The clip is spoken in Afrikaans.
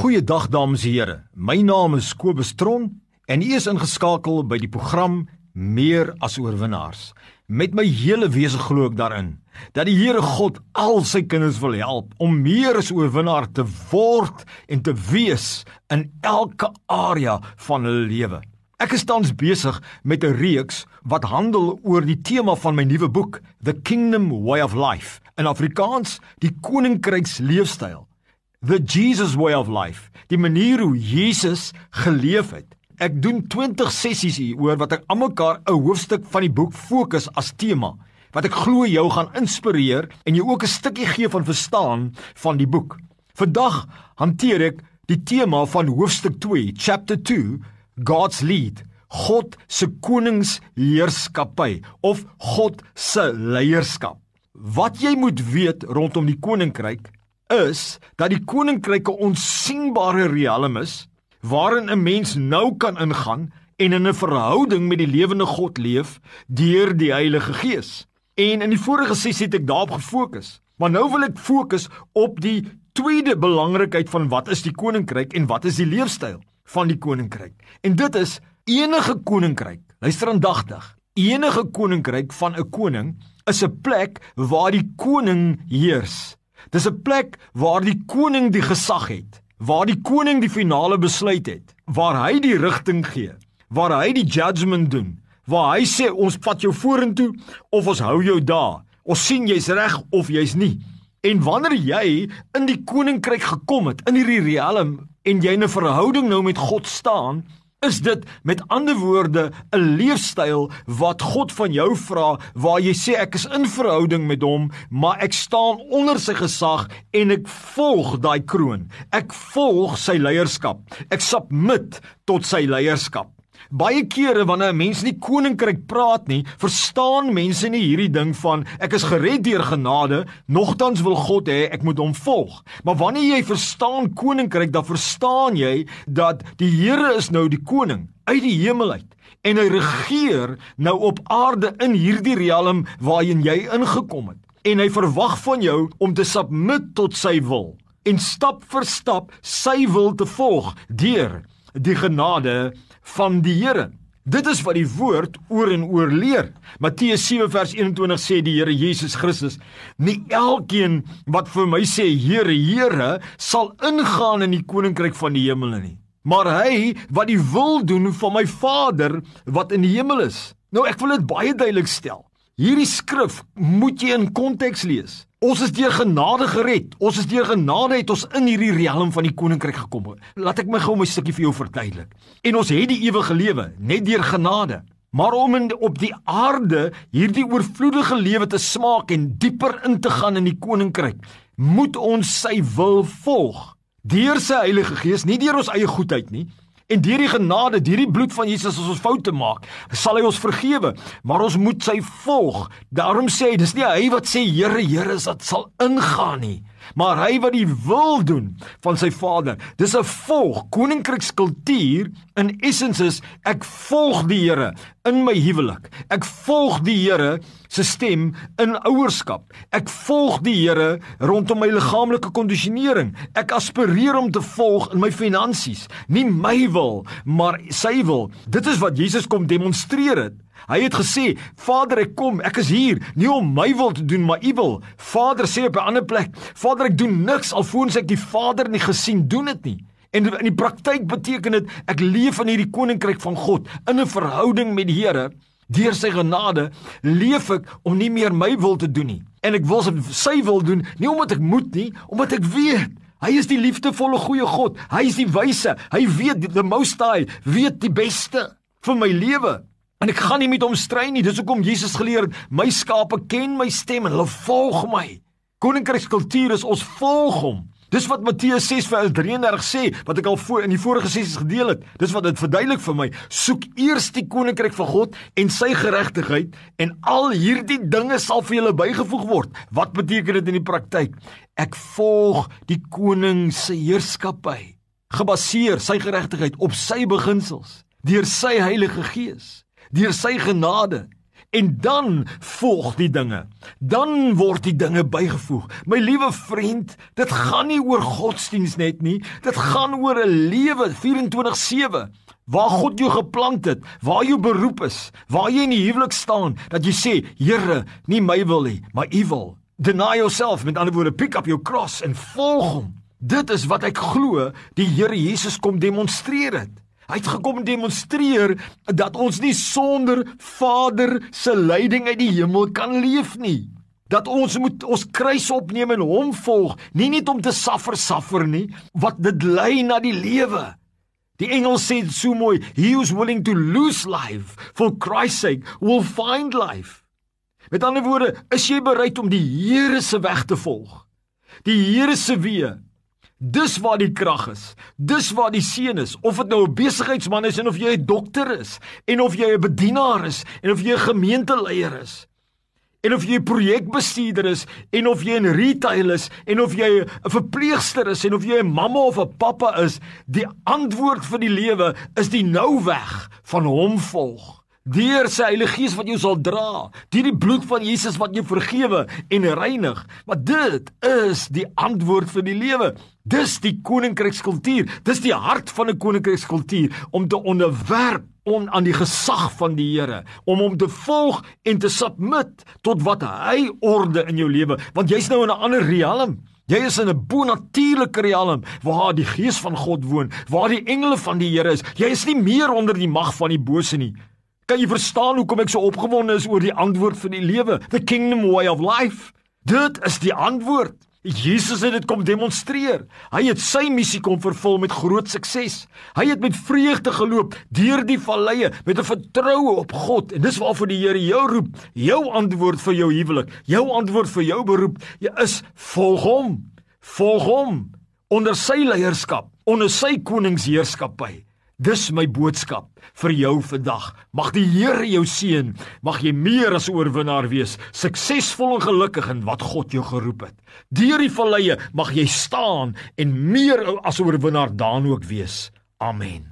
Goeiedag dames en here. My naam is Kobus Tron en u is ingeskakel by die program Meer as oorwinnaars. Met my hele wese glo ek daarin dat die Here God al sy kinders wil help om meer as oorwinnaar te word en te wees in elke area van hulle lewe. Ek is tans besig met 'n reeks wat handel oor die tema van my nuwe boek, The Kingdom Way of Life. In Afrikaans, die koninkryks leefstyl. The Jesus way of life, die manier hoe Jesus geleef het. Ek doen 20 sessies hier oor wat ek almekaar 'n hoofstuk van die boek fokus as tema wat ek glo jou gaan inspireer en jou ook 'n stukkie gee van verstaan van die boek. Vandag hanteer ek die tema van hoofstuk 2, chapter 2, God's lead. God se koningsheerskappy of God se leierskap. Wat jy moet weet rondom die koninkryk is dat die koninkryk 'n onsigbare riem is waarin 'n mens nou kan ingaan en in 'n verhouding met die lewende God leef deur die Heilige Gees. En in die vorige sessie het ek daarop gefokus, maar nou wil ek fokus op die tweede belangrikheid van wat is die koninkryk en wat is die leefstyl van die koninkryk. En dit is enige koninkryk. Luister aandagtig. Enige koninkryk van 'n koning is 'n plek waar die koning heers. Dis 'n plek waar die koning die gesag het, waar die koning die finale besluit het, waar hy die rigting gee, waar hy die judgement doen, waar hy sê ons vat jou vorentoe of ons hou jou daar. Ons sien jy's reg of jy's nie. En wanneer jy in die koninkryk gekom het, in hierdie riem en jy 'n verhouding nou met God staan, Is dit met ander woorde 'n leefstyl wat God van jou vra waar jy sê ek is in verhouding met hom, maar ek staan onder sy gesag en ek volg daai kroon. Ek volg sy leierskap. Ek submit tot sy leierskap. Baie kere wanneer 'n mens nie koninkryk praat nie, verstaan mense nie hierdie ding van ek is gered deur genade, nogtans wil God hê ek moet hom volg. Maar wanneer jy verstaan koninkryk, dan verstaan jy dat die Here is nou die koning uit die hemel uit en hy regeer nou op aarde in hierdie riem waarin jy ingekom het. En hy verwag van jou om te submit tot sy wil en stap vir stap sy wil te volg deur die genade van die Here. Dit is wat die woord oor en oor leer. Matteus 7 vers 21 sê die Here Jesus Christus: "Nie elkeen wat vir my sê Here, Here, sal ingaan in die koninkryk van die hemele nie, maar hy wat die wil doen van my Vader wat in die hemel is." Nou ek wil dit baie duidelik stel. Hierdie skrif moet jy in konteks lees. Ons is deur genade gered. Ons is deur genade het ons in hierdie riem van die koninkryk gekom. Laat ek my gou 'n stukkie vir jou verduidelik. En ons het die ewige lewe net deur genade. Maar om in, op die aarde hierdie oorvloedige lewe te smaak en dieper in te gaan in die koninkryk, moet ons sy wil volg. Deur sy Heilige Gees, nie deur ons eie goedheid nie, En deur die genade, deur die bloed van Jesus as ons foute maak, sal hy ons vergewe, maar ons moet sy volg. Daarom sê hy, dis nie hy wat sê Here, Here, dit sal ingaan nie maar hy wat die wil doen van sy Vader. Dis 'n volg koninkrykskultuur in essence is ek volg die Here in my huwelik. Ek volg die Here se stem in ouerskap. Ek volg die Here rondom my liggaamlike kondisionering. Ek aspireer om te volg in my finansies, nie my wil, maar sy wil. Dit is wat Jesus kom demonstreer het. Hy het gesê: "Vader, ek kom, ek is hier, nie om my wil te doen, maar u wil." Vader sê op 'n ander plek: "Vader, ek doen niks alvorens ek die Vader nie gesien doen dit nie." En in die praktyk beteken dit ek leef in hierdie koninkryk van God in 'n verhouding met die Here. Deur sy genade leef ek om nie meer my wil te doen nie. En ek wil sy wil doen, nie omdat ek moet nie, omdat ek weet hy is die liefdevolle goeie God. Hy is die wyse. Hy weet the most high, weet die beste vir my lewe. En ek gaan nie met hom stry nie. Dis hoekom Jesus geleer het, my skape ken my stem en hulle volg my. Koninkrykskultuur is ons volg hom. Dis wat Matteus 6:33 sê, wat ek al voor in die vorige sessies gedeel het. Dis wat dit verduidelik vir my. Soek eers die koninkryk van God en sy geregtigheid en al hierdie dinge sal vir julle bygevoeg word. Wat beteken dit in die praktyk? Ek volg die koning se heerskappy, gebaseer sy geregtigheid op sy beginsels, deur sy Heilige Gees deur sy genade en dan volg die dinge. Dan word die dinge bygevoeg. My liewe vriend, dit gaan nie oor godsdiens net nie. Dit gaan oor 'n lewe 24/7 waar God jou geplant het, waar jou beroep is, waar jy in die huwelik staan, dat jy sê, Here, nie my wil nie, maar U wil. Deny yourself, met ander woorde, pick up your cross en volg hom. Dit is wat ek glo die Here Jesus kom demonstreer het. Hy het gekom demonstreer dat ons nie sonder Vader se leiding uit die hemel kan leef nie. Dat ons moet ons kruis opneem en hom volg, nie net om te suffer suffer nie, wat dit lei na die lewe. Die engel sê so mooi, he who's willing to lose life for Christ's sake will find life. Met ander woorde, is jy bereid om die Here se weg te volg? Die Here se weë Dis waar die krag is. Dis waar die seën is. Of dit nou 'n besigheidsman is en of jy 'n dokter is en of jy 'n bedienaar is en of jy 'n gemeenteleier is. En of jy 'n projekbestuurder is en of jy 'n retail is en of jy 'n verpleegster is en of jy 'n mamma of 'n pappa is, die antwoord vir die lewe is die nou weg van hom volg. Deur sy Heilige Gees wat jou sal dra, deur die bloed van Jesus wat jou vergewe en reinig. Maar dit is die antwoord vir die lewe. Dis die koninkrykskultuur. Dis die hart van 'n koninkrykskultuur om te onderwerp om aan die gesag van die Here, om hom te volg en te submit tot wat hy orde in jou lewe, want jy's nou in 'n ander riem. Jy is in 'n bonatuurlike riem waar die gees van God woon, waar die engele van die Here is. Jy is nie meer onder die mag van die bose nie. Kan jy verstaan hoekom ek so opgewonde is oor die antwoord vir die lewe? The kingdom way of life. Dit is die antwoord. Jesus het dit kom demonstreer. Hy het sy missie kom vervul met groot sukses. Hy het met vreugde geloop deur die valleie met 'n vertroue op God. En dis waarvoor die Here jou roep. Jou antwoord vir jou huwelik, jou antwoord vir jou beroep, jy is volg hom. Volg hom onder sy leierskap, onder sy koningsheerskappy. Dis my boodskap vir jou vandag. Mag die Here jou seën. Mag jy meer as oorwinnaar wees, suksesvol en gelukkig in wat God jou geroep het. Deur die valleie mag jy staan en meer as oorwinnaar daan ook wees. Amen.